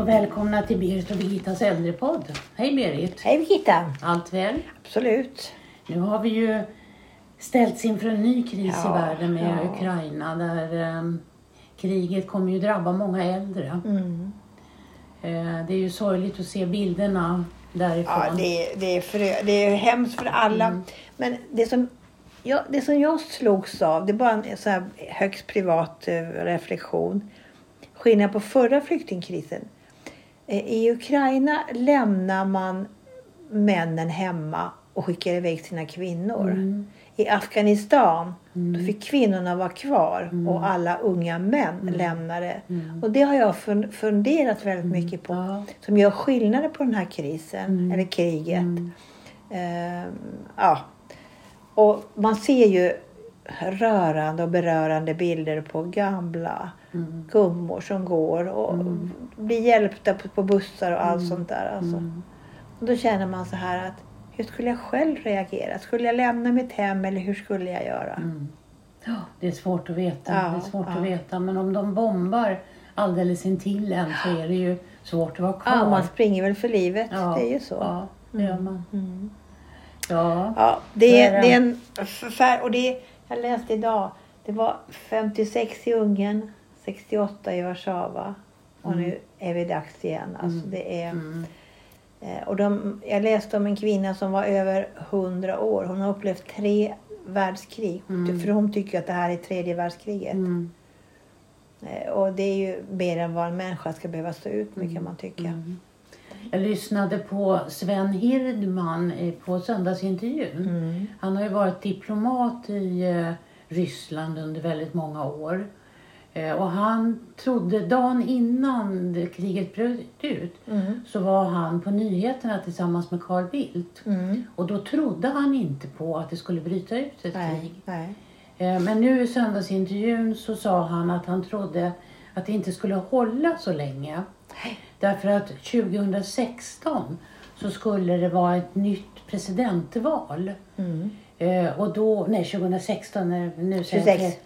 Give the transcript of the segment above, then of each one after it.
och välkomna till Berit och Birgittas äldrepodd. Hej Berit! Hej Birgitta! Allt väl? Absolut. Nu har vi ju ställts inför en ny kris Ja, i världen med ja. Ukraina där eh, kriget kommer ju drabba många äldre. Mm. Eh, det är ju sorgligt att se bilderna därifrån. Ja, det, är- det, är frö, det är hemskt för alla. Mm. Men det som, jag, det som jag slogs av, det är bara en så högst privat eh, reflektion. Skillnad på förra flyktingkrisen. Eh, I Ukraina lämnar man männen hemma och skickar iväg sina kvinnor. Mm. I Afghanistan Mm. då fick kvinnorna vara kvar Mm. och alla unga män Mm. lämnade. Mm. Och det har jag fun- funderat väldigt mycket på. Ja. Som gör skillnader på den här krisen, Mm. eller kriget. Mm. Ehm, ja. Och man ser ju rörande och berörande bilder på gamla Mm. gummor som går och Mm. blir hjälpta på, på bussar och allt Mm. sånt där. Alltså. Mm. Och då känner man så här att hur skulle jag själv reagera? Skulle jag lämna mitt hem eller hur skulle jag göra? Mm. Det är svårt att veta. Ja, det är svårt ja. att veta. Men om de bombar alldeles intill en så är det ju svårt att vara kvar. Ja, man springer väl för livet. Ja, Det är ju så. Ja, det gör man. Mm. Ja. Ja, det är, det är en förfär... Och det, jag läste idag, det var 56 i Ungern, 68 i Warszawa. Och nu är vi dags igen. Alltså Mm. det är, Mm. eh, och de, jag läste om en kvinna som var över 100 år. Hon har upplevt tre världskrig. Mm. För hon tycker att det här är tredje världskriget. Mm. Eh, Och det är ju mer än vad en människa ska behöva stå ut med kan man tycka. Mm. Jag lyssnade på Sven Hirdman eh, på söndagsintervjun. Mm. Han har ju varit diplomat i Ryssland under väldigt många år. Eh, Och han trodde dagen innan kriget bröt ut Mm. så var han på nyheterna tillsammans med Carl Bildt. Mm. Och då trodde han inte på att det skulle bryta ut ett Nej, krig. nej. Eh, Men nu i söndagsintervjun så sa han att han trodde att det inte skulle hålla så länge. Därför att 2016 så skulle det vara ett nytt presidentval. Mm. Eh, och då, nej 2016, eh, nu säger jag 26.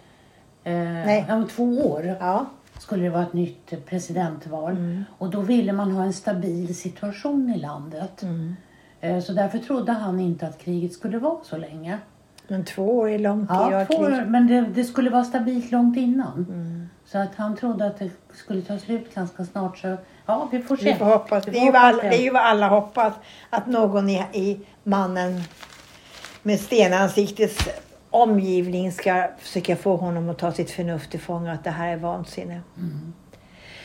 Eh, Nej. Om två år Ja. skulle det vara ett nytt presidentval. Mm. Och då ville man ha en stabil situation i landet. Mm. Eh, så därför trodde han inte att kriget skulle vara så länge. Men två år är lång tid Ja, två, år, men det, det skulle vara stabilt långt innan. Mm. Så att han trodde att det skulle ta slut ganska snart. Så ja, vi får se. Vi får hoppas. Det är, ju alla, det är ju vad alla hoppas. Att någon i, i mannen med stenansiktets omgivning ska försöka få honom att ta sitt förnuft till fånga. Att det här är vansinne.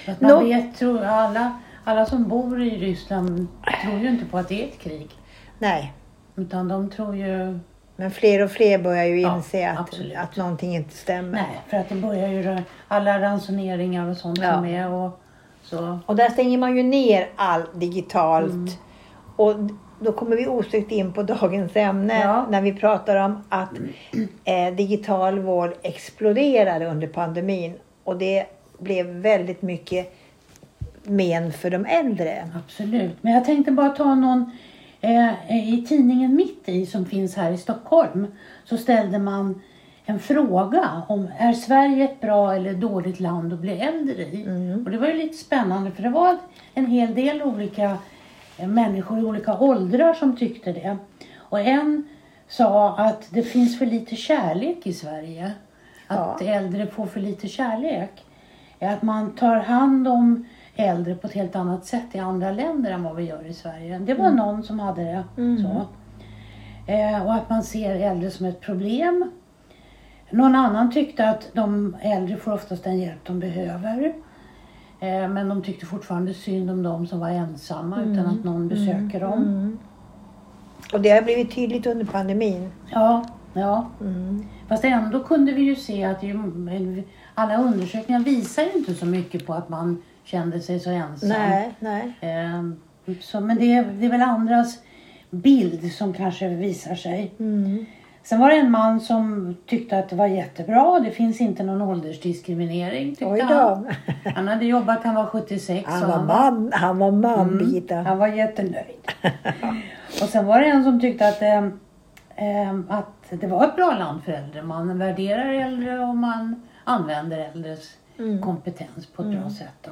Att man vet, tror, alla, alla som bor i Ryssland tror ju inte på att det är ett krig. Nej, Utan de tror ju... men fler och fler börjar ju Ja, inse att, absolut. att någonting inte stämmer. Nej, för att det börjar ju alla ransoneringar och sånt Ja. som är och så. Och där stänger man ju ner allt digitalt. Mm. Och då kommer vi osökt in på dagens ämne Ja. när vi pratar om att eh, digital vård exploderade under pandemin. Och det blev väldigt mycket men för de äldre. Absolut. Men jag tänkte bara ta någon... Eh, I tidningen Mitt i som finns här i Stockholm så ställde man en fråga om är Sverige ett bra eller dåligt land att bli äldre i? Mm. Och det var ju lite spännande för det var en hel del olika människor i olika åldrar som tyckte det. Och en sa att det finns för lite kärlek i Sverige. Att Ja. äldre får för lite kärlek. Att man tar hand om äldre på ett helt annat sätt i andra länder än vad vi gör i Sverige. Det var någon som hade det Mm. så. Eh, och att man ser äldre som ett problem. Någon annan tyckte att de äldre får oftast den hjälp de behöver. Eh, men de tyckte fortfarande synd om de som var ensamma utan att någon besöker dem. Mm. Och det har blivit tydligt under pandemin. Ja, ja. Mm. Fast ändå kunde vi ju se att ju, alla undersökningar visar ju inte så mycket på att man kände sig så ensam. Nej, nej. Ehm, så, men det är, det är väl andras bild som kanske visar sig. Mm. Sen var det en man som tyckte att det var jättebra. Det finns inte någon åldersdiskriminering tyckte Oj han. då. Han hade jobbat, han var 76. Han var man, han var man Mm, Birgitta. Han var jättenöjd. och sen var det en som tyckte att, ehm, ehm, att det var ett bra land för äldre. Man värderar äldre och man använder äldres Mm. kompetens på ett bra sätt. Då.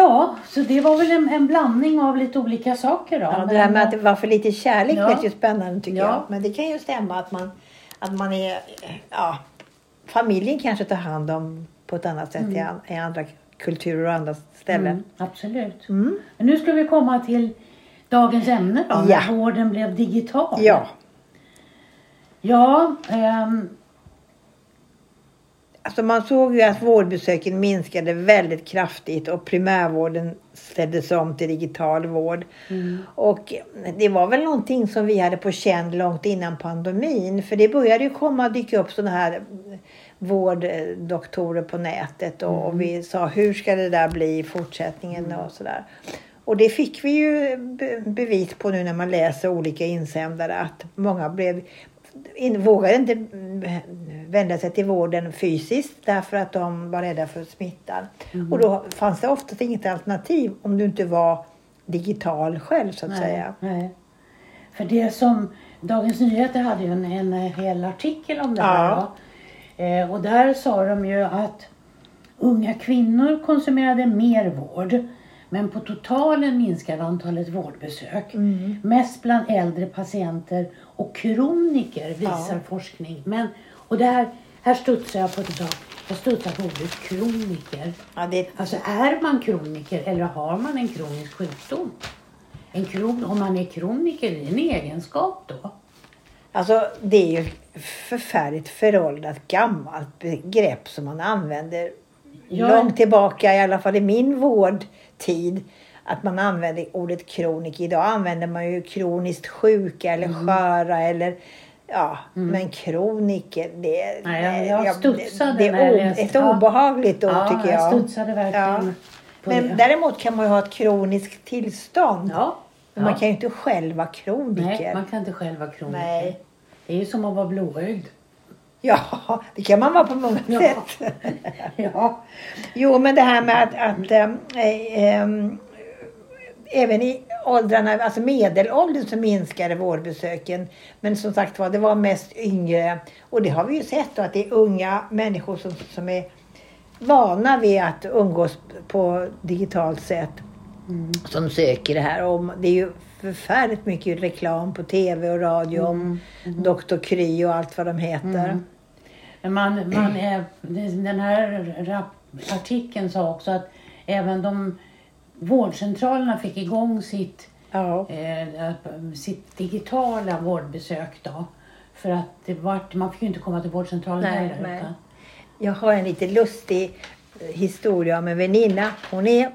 Ja, så det var väl en, en blandning av lite olika saker då. Ja, det här med att det var för lite kärlek Ja. lät ju spännande tycker Ja. jag. Men det kan ju stämma att man, att man är, ja, familjen kanske tar hand om på ett annat sätt i, an, i andra kulturer och andra ställen. Mm, absolut. Mm. Men nu ska vi komma till dagens ämne då, Ja. när vården blev digital. Ja, Ja, ehm, alltså man såg ju att vårdbesöken minskade väldigt kraftigt och primärvården ställdes om till digital vård. mm, Och det var väl någonting som vi hade på känn långt innan pandemin. För det började ju komma och dyka upp sådana här vårddoktorer på nätet. Och, och vi sa hur ska det där bli i fortsättningen och sådär. Och det fick vi ju be- bevis på nu när man läser olika insändare att många blev vågade inte mm, vända sig till vården fysiskt därför att de var rädda för smittan. Och då fanns det oftast inget alternativ om du inte var digital själv så att nej, säga. nej. För det som Dagens Nyheter hade ju en, en hel artikel om det här. Ja. Eh, och där sa de ju att unga kvinnor konsumerade mer vård. Men på totalen minskade antalet vårdbesök. Mm. Mest bland äldre patienter och kroniker visar Ja. forskning. Men, och det här, här studsar jag på ett tag. Jag studsar på ordet kroniker. Ja, det, Alltså är man kroniker eller har man en kronisk sjukdom? En kron, om man är kroniker, det är en egenskap då? alltså, det är ju förfärligt föråldrat gammalt begrepp som man använder Ja. långt tillbaka, i alla fall i min vårdtid. Att man använder ordet kroniker. Idag använder man ju kroniskt sjuka eller Mm. sköra eller Ja, men kroniker, det, Nej, jag- jag studsade det, det är o- ett obehagligt ord ja, tycker jag. jag studsade verkligen Ja. Men det. däremot kan man ju ha ett kroniskt tillstånd. ja. Men man ja. kan ju inte själv vara kroniker. Nej, man kan inte själv vara kroniker. Nej. Det är ju som att vara blåögd. Ja, det kan man vara på många Ja. sätt. Ja. Jo, men det här med att, att ähm, ähm, även i åldrarna, alltså medelåldern så minskade vårdbesöken. Men som sagt var, det var mest yngre. Och det har vi ju sett då att det är unga människor som, som är vana vid att umgås på digitalt sätt Mm. som söker det här. Och det är ju förfärligt mycket reklam på tv och radio om Dr. Kry och allt vad de heter. Mm. Man, man är, den här artikeln sa också att även de vårdcentralerna fick igång sitt, Ja. eh, sitt digitala vårdbesök då. För att det var, man fick ju inte komma till vårdcentralen Nej, heller. nej. utan- Jag har en lite lustig eh, historia om en väninna. Hon är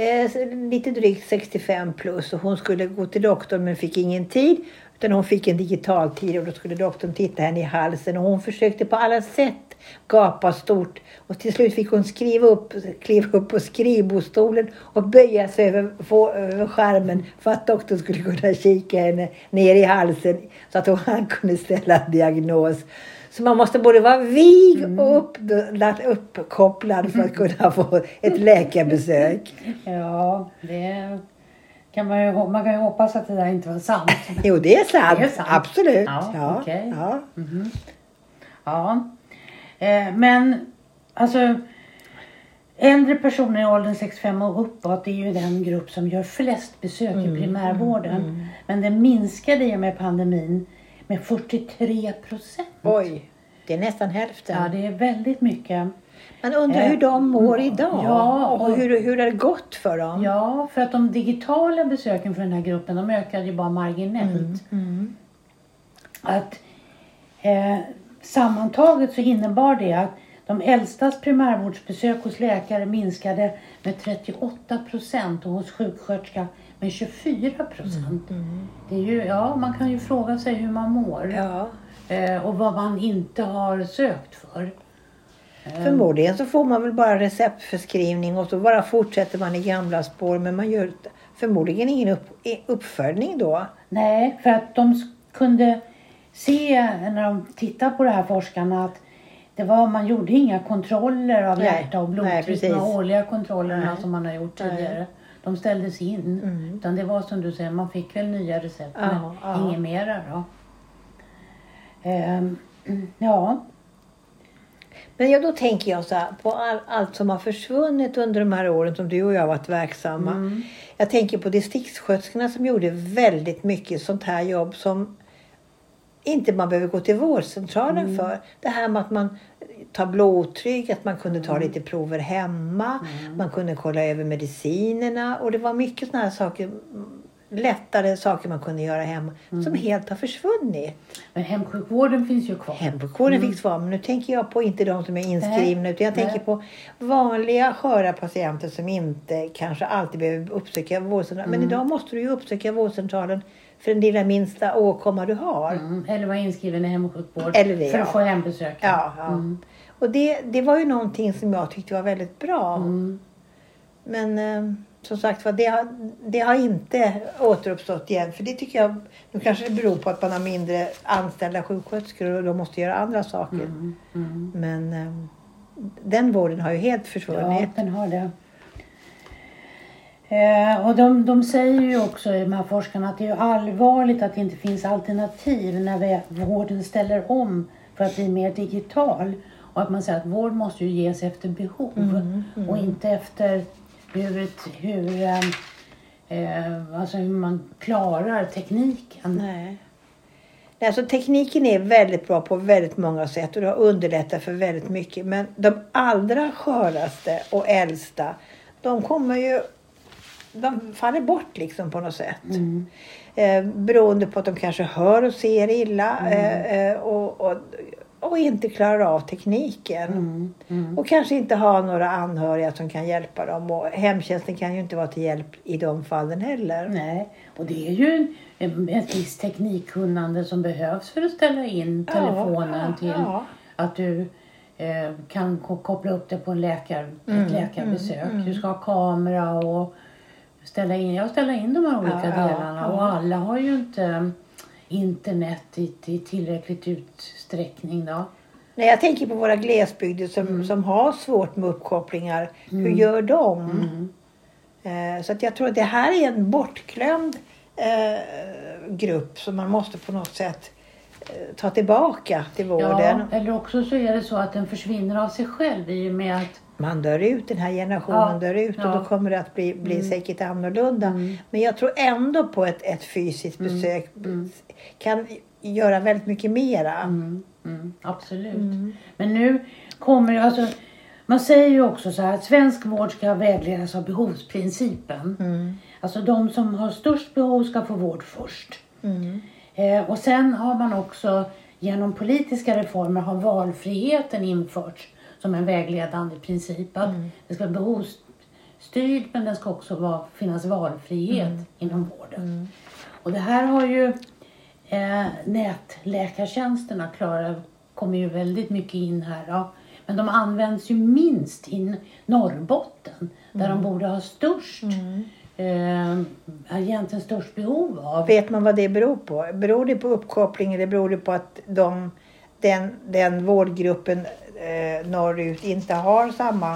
Eh, lite drygt 65 plus och hon skulle gå till doktorn men fick ingen tid. Utan hon fick en digital tid och då skulle doktorn titta henne i halsen och hon försökte på alla sätt gapa stort. Och till slut fick hon skriva upp, kliva upp på skrivbordsstolen och böja sig över, få, över skärmen för att doktorn skulle kunna kika henne ner i halsen så att hon, han kunde ställa en diagnos. Så man måste både vara vig och upp, uppkopplad för att kunna få ett läkarbesök. Ja, det kan man ju, man kan ju hoppas att det där inte var sant. Jo, det är sant. Det är sant. Absolut. Ja, Ja, okej. ja. Ja. Eh, men alltså äldre personer i åldern 65 och uppåt är ju den grupp som gör flest besök Mm, i primärvården. Men det minskade i och med pandemin med 43 procent. Oj, det är nästan hälften. Ja, det är väldigt mycket. Man undrar hur de mår idag Ja, och och- hur, hur det har gått för dem. Ja, för att de digitala besöken för den här gruppen de ökade ju bara marginellt. Mm. Att eh, sammantaget så innebar det att de äldstas primärvårdsbesök hos läkare minskade med 38 procent och hos sjuksköterska med 24 procent. Det är ju, ja, man kan ju fråga sig hur man mår Ja. eh, och vad man inte har sökt för. Förmodligen så får man väl bara receptförskrivning och så bara fortsätter man i gamla spår. Men man gör förmodligen ingen upp, uppföljning då. Nej, för att de kunde se när de tittade på det här forskarna att det var, man gjorde inga kontroller av Nej, hjärta och blodtryck, de årliga kontrollerna Nej. som man har gjort Nej. De ställdes in. Mm. Utan det var som du säger, man fick väl nya recept men ja. inget mera då. Ehm, ja, Men ja, då tänker jag så här, på all, allt som har försvunnit under de här åren som du och jag har varit verksamma. Mm. Jag tänker på distriktssköterskorna som gjorde väldigt mycket sånt här jobb som inte man behöver gå till vårdcentralen Mm. för. Det här med att man tar blodtryck, att man kunde ta Mm. lite prover hemma. Man kunde kolla över medicinerna och det var mycket såna här saker, mm, lättare saker man kunde göra hemma Mm. som helt har försvunnit. Men hemsjukvården finns ju kvar. Hemsjukvården Mm. finns kvar men nu tänker jag på inte de som är inskrivna Nej. utan jag tänker Nej. på vanliga sköra patienter som inte kanske alltid behöver uppsöka vårdcentralen. Men Mm. idag måste du ju uppsöka vårdcentralen för den lilla minsta åkomma du har. Mm. Eller vara inskriven i hemsjukvård Eller det, för ja. att få hembesök. Ja, ja. Mm. Och det, det var ju någonting som jag tyckte var väldigt bra. Mm. Men eh, som sagt var, det har, det har inte återuppstått igen. För det tycker jag, nu kanske det beror på att man har mindre anställda sjuksköterskor och de måste göra andra saker. Mm. Mm. Men eh, den vården har ju helt Ja, försvunnit. den har det. Eh, och de, de säger ju också, de här forskarna, att det är allvarligt att det inte finns alternativ när vi, vården ställer om för att bli mer digital. Och att man säger att vård måste ju ges efter behov Mm, och inte efter hur, hur, eh, eh, alltså hur man klarar tekniken. Nej, Alltså, tekniken är väldigt bra på väldigt många sätt och det har underlättat för väldigt mycket. Men de allra sköraste och äldsta, de kommer ju... De faller bort liksom på något sätt. Mm. Eh, beroende på att de kanske hör och ser illa Mm. eh, eh, och, och, och inte klarar av tekniken. Mm. Mm. Och kanske inte har några anhöriga som kan hjälpa dem. Och hemtjänsten kan ju inte vara till hjälp i de fallen heller. Nej, och det är ju en, ett visst teknikkunnande som behövs för att ställa in telefonen ja, till ja. att du eh, kan ko- koppla upp det på en läkar, Mm, ett läkarbesök. mm, mm. Du ska ha kamera och ställa in, ja, ställa in de här olika Ja, ja, delarna. ja. Och alla har ju inte internet i, i tillräckligt utsträckning då. Nej, jag tänker på våra glesbygder som, Mm. som har svårt med uppkopplingar. Hur Mm. gör de? Mm. Eh, så att jag tror att det här är en bortglömd eh, grupp som man måste på något sätt eh, ta tillbaka till Ja, vården. eller också så är det så att den försvinner av sig själv i och med att Man dör ut, den här generationen Ja, dör ut och ja. då kommer det att bli, bli Mm. säkert annorlunda. Mm. Men jag tror ändå på ett, ett fysiskt Mm, besök mm. kan göra väldigt mycket mera. Mm, mm, absolut. Men nu kommer det, alltså, man säger ju också så här att svensk vård ska vägledas av behovsprincipen. Alltså de som har störst behov ska få vård först. Eh, och sen har man också genom politiska reformer har valfriheten införts som en vägledande princip. Att Mm. Det ska vara behovsstyrd men det ska också vara, finnas valfrihet Mm. inom vården. Mm. Och det här har ju eh, nätläkartjänsterna klarar, kommer ju väldigt mycket in här. Ja. Men de används ju minst i Norrbotten där de borde ha störst, Mm. eh, egentligen störst behov av. Vet man vad det beror på? Beror det på uppkoppling eller beror det på att de, den, den vårdgruppen eh, norrut inte har samma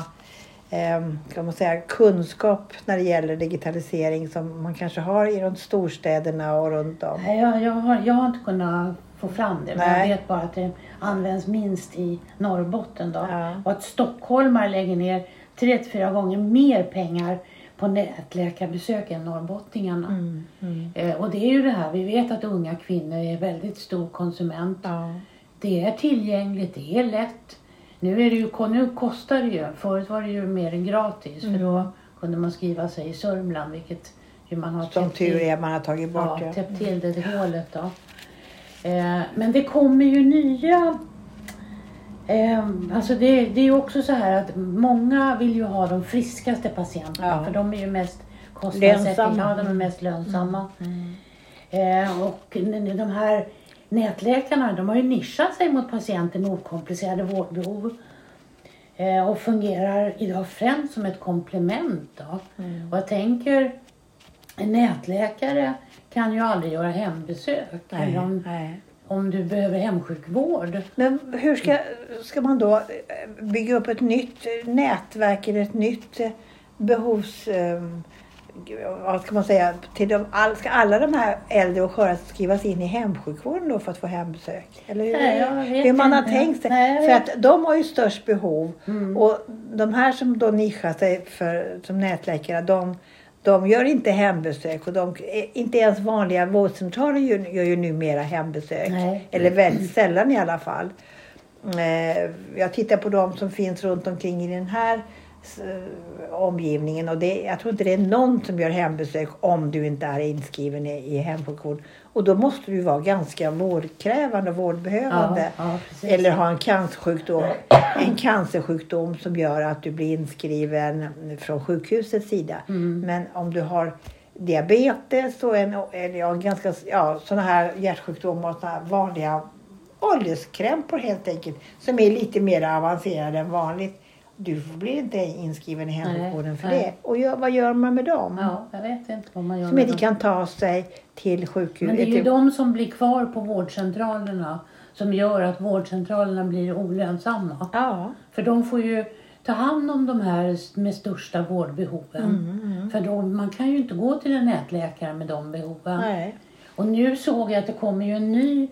eh, kan man säga, kunskap när det gäller digitalisering som man kanske har i de storstäderna och runt om? Nej, jag, jag, har, jag har inte kunnat få fram det. Men Nej. jag vet bara att det används minst i Norrbotten. Då. Ja. Och att stockholmare lägger ner tre till fyra gånger mer pengar på nätläkarbesök än norrbottningarna. Mm. Mm. Eh, och det är ju det här, vi vet att unga kvinnor är väldigt stor konsument. Ja. Det är tillgängligt, det är lätt. Nu, är det ju, nu kostar det ju, förut var det ju mer än gratis för då kunde man skriva sig i Sörmland vilket ju man har Mm. Som tur är man har tagit bort ja, det. täppt till det hålet då. Eh, men det kommer ju nya Eh, alltså det, det är ju också så här att många vill ju ha de friskaste patienterna Ja. för de är ju mest kostnadseffektiva, ja, de är mest lönsamma. Mm. Eh, och de här nätläkarna de har ju nischat sig mot patienter med okomplicerade vårdbehov. Eh, och fungerar idag främst som ett komplement. Mm. Och jag tänker, en nätläkare kan ju aldrig göra hembesök. Nej, om, nej. om du behöver hemsjukvård. Men hur ska, ska man då eh, bygga upp ett nytt eh, nätverk eller ett nytt eh, behovs... vad ska man säga, till de, all, ska alla de här äldre och sköra skrivas in i hemsjukvården då för att få hembesök? Eller hur, Nej, hur man har inte. tänkt sig? Nej, för att de har ju störst behov Mm. och de här som då nischar sig för, som nätläkare, de, de gör inte hembesök och de, inte ens vanliga vårdcentraler gör, gör ju numera hembesök. Nej. Eller väldigt sällan i alla fall. Eh, Jag tittar på de som finns runt omkring i den här omgivningen och det, jag tror inte det är någon som gör hembesök om du inte är inskriven i, i hemsjukvård. Och då måste du vara ganska vårdkrävande och vårdbehövande. Ja, ja. Eller ha en cancersjukdom, en cancersjukdom som gör att du blir inskriven från sjukhusets sida. Mm. Men om du har diabetes och en, eller ja, ganska, ja, såna här hjärtsjukdomar och såna här vanliga ålderskrämpor helt enkelt. Som är lite mer avancerade än vanligt. Du blir inte inskriven i hemsjukvården för nej. det. Och gör, vad gör man med dem? Ja, jag vet inte vad man gör Som inte dem. kan ta sig till sjukhus. Men det är ju de som blir kvar på vårdcentralerna som gör att vårdcentralerna blir olönsamma. Ja. För de får ju ta hand om de här med största vårdbehoven. Mm, För då, man kan ju inte gå till en nätläkare med de behoven. Nej. Och nu såg jag att det kommer ju en ny,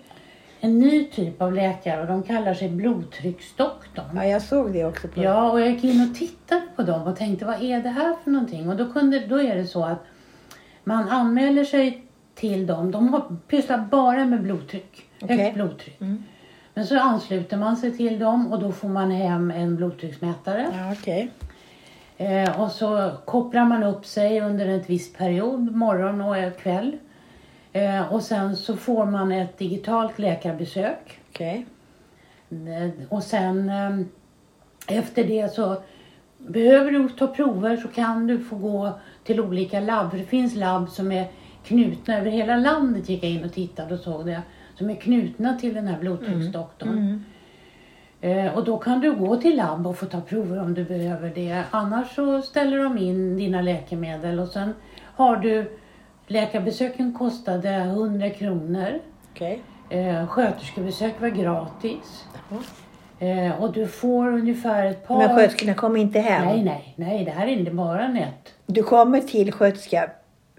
en ny typ av läkare och de kallar sig blodtrycksdoktorn. ja, jag såg det också. På. Ja, och jag gick in och tittade på dem och tänkte vad är det här för någonting? Och då, kunde, då är det så att man anmäler sig till dem. De pysslar bara med blodtryck, Okej. högt blodtryck. Mm. Men så ansluter man sig till dem och då får man hem en blodtrycksmätare. Ja, okej. Eh, och så kopplar man upp sig under en viss period, morgon och kväll. Eh, och sen så får man ett digitalt läkarbesök. Eh, Och sen eh, efter det så behöver du ta prover så kan du få gå till olika labb. För det finns labb som är knutna över hela landet gick jag in och tittade och såg det. Som är knutna till den här blodtrycksdoktorn. Mm. Eh, och då kan du gå till labb och få ta prover om du behöver det. Annars så ställer de in dina läkemedel och sen har du Läkarbesöken kostade 100 kronor. Okej. Eh, sköterskebesök var gratis. Eh, och du får ungefär ett par... Men sköterskorna kommer inte hem? Nej, nej, nej. Det här är inte bara nät. Du kommer till sköterska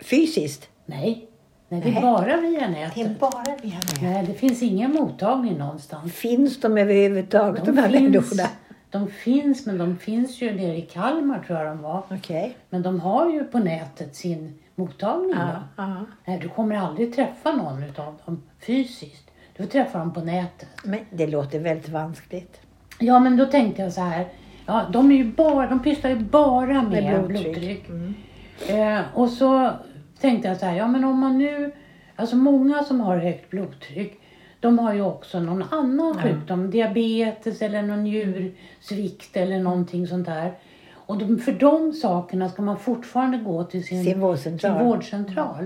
fysiskt? Nej, nej det är Nej. bara via Det är nätet. bara via nät. Nej, det finns ingen mottagning någonstans. Finns de överhuvudtaget, de, här finns, människorna? de finns, men de finns ju nere i Kalmar tror jag de var. Okej. Men de har ju på nätet sin mottagning. Ja, ja. Nej, du kommer aldrig träffa någon utav dem fysiskt. Du får träffa dem på nätet. Men det låter väldigt vanskligt. Ja, men då tänkte jag så här. Ja, de, är bara, de pysslar ju bara med, Med blodtryck. blodtryck. Mm. Eh, och så tänkte jag så här, ja men om man nu, alltså många som har högt blodtryck, de har ju också någon annan sjukdom, diabetes eller någon njursvikt eller någonting sånt där. Och de, för de sakerna ska man fortfarande gå till sin, Sin vårdcentral. sin vårdcentral.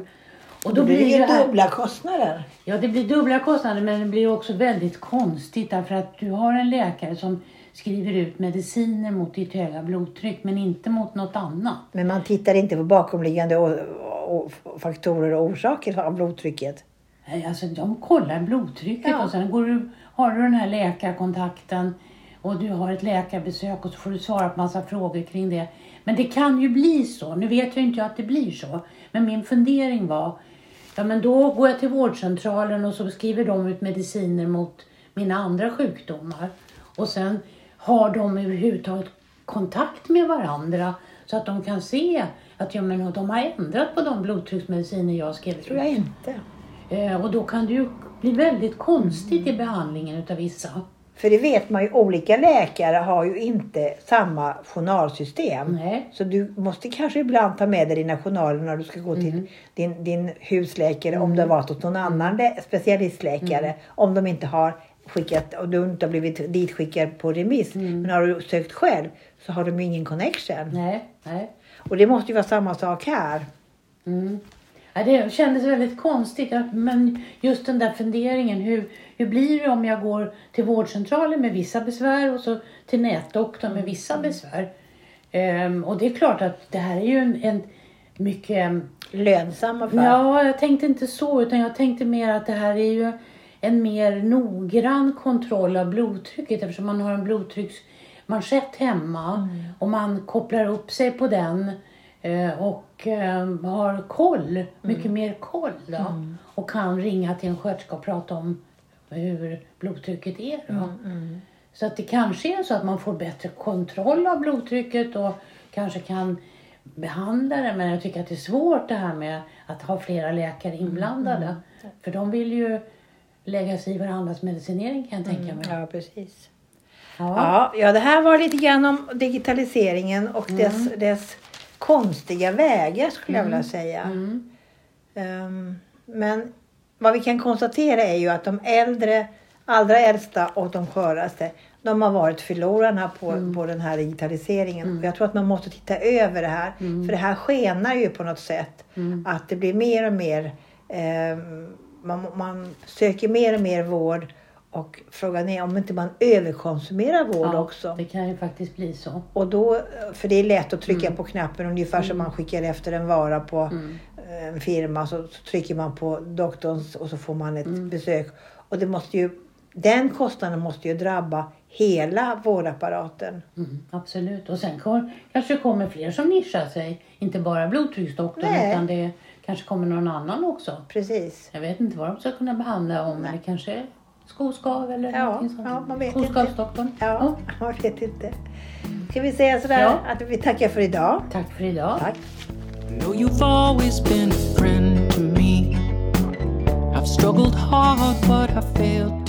Och Då blir det ju dubbla kostnader. Ja, det blir dubbla kostnader men det blir också väldigt konstigt därför att du har en läkare som skriver ut mediciner mot ditt höga blodtryck men inte mot något annat. Men man tittar inte på bakomliggande och, och, och faktorer och orsaker av blodtrycket. Nej, Alltså de kollar blodtrycket Ja. och sen går du, har du den här läkarkontakten och du har ett läkarbesök och så får du svara på massa frågor kring det. Men det kan ju bli så. Nu vet jag inte att det blir så. Men min fundering var, ja men då går jag till vårdcentralen och så skriver de ut mediciner mot mina andra sjukdomar. Och sen har de överhuvudtaget kontakt med varandra så att de kan se att ja, men de har ändrat på de blodtrycksmediciner jag skrev ut. tror jag inte. Eh, och då kan det ju bli väldigt konstigt i behandlingen utav vissa. För det vet man ju, olika läkare har ju inte samma journalsystem. Nej. Så du måste kanske ibland ta med dig dina journaler när du ska gå till din, din husläkare om du har varit hos någon annan lä- specialistläkare. Om de inte har skickat, och du inte har blivit ditskickad på remiss. Men har du sökt själv så har de ju ingen connection. Nej, nej. Och det måste ju vara samma sak här. Mm. Ja, det kändes väldigt konstigt. Men just den där funderingen. Hur, hur blir det om jag går till vårdcentralen med vissa besvär och så till nätdoktorn med vissa besvär? Ehm, och det är klart att det här är ju en, en mycket Lönsam affär. Ja, jag tänkte inte så utan jag tänkte mer att det här är ju en mer noggrann kontroll av blodtrycket eftersom man har en blodtrycksmanschett hemma och man kopplar upp sig på den eh, och eh, har koll, mycket mer koll då. Mm. Och kan ringa till en sköterska och prata om hur blodtrycket är då. Mm. Så att det kanske är så att man får bättre kontroll av blodtrycket och kanske kan behandla det. Men jag tycker att det är svårt det här med att ha flera läkare inblandade. För de vill ju lägga sig i varandras medicinering kan jag tänka mig. Ja, precis. Ja. Ja, ja, det här var lite grann om digitaliseringen och dess, dess konstiga vägar skulle jag vilja säga. Mm. Ehm, men vad vi kan konstatera är ju att de äldre, allra äldsta och de sköraste, de har varit förlorarna på, på den här digitaliseringen. Och jag tror att man måste titta över det här. För det här skenar ju på något sätt. Att det blir mer och mer, ehm, man, man söker mer och mer vård. Och frågan är om inte man överkonsumerar vård Ja, också. Det kan ju faktiskt bli så. Och då, för det är lätt att trycka på knappen ungefär som man skickar efter en vara på eh, en firma. Så, så trycker man på doktorns och så får man ett besök. Och det måste ju, den kostnaden måste ju drabba hela vårdapparaten. Mm, absolut. Och sen kanske kommer fler som nischar sig. Inte bara blodtrycksdoktorn Nej. utan det kanske kommer någon annan också. Precis. Jag vet inte vad de ska kunna behandla om. Det kanske Skoskav eller ja, någonting sånt? Ja, man vet Skoskavsdoktorn? Ja, oh. man vet inte. Ska vi säga sådär ja. att vi tackar för idag? Tack för idag. Tack. No, you've always been a friend to me I've struggled hard but I failed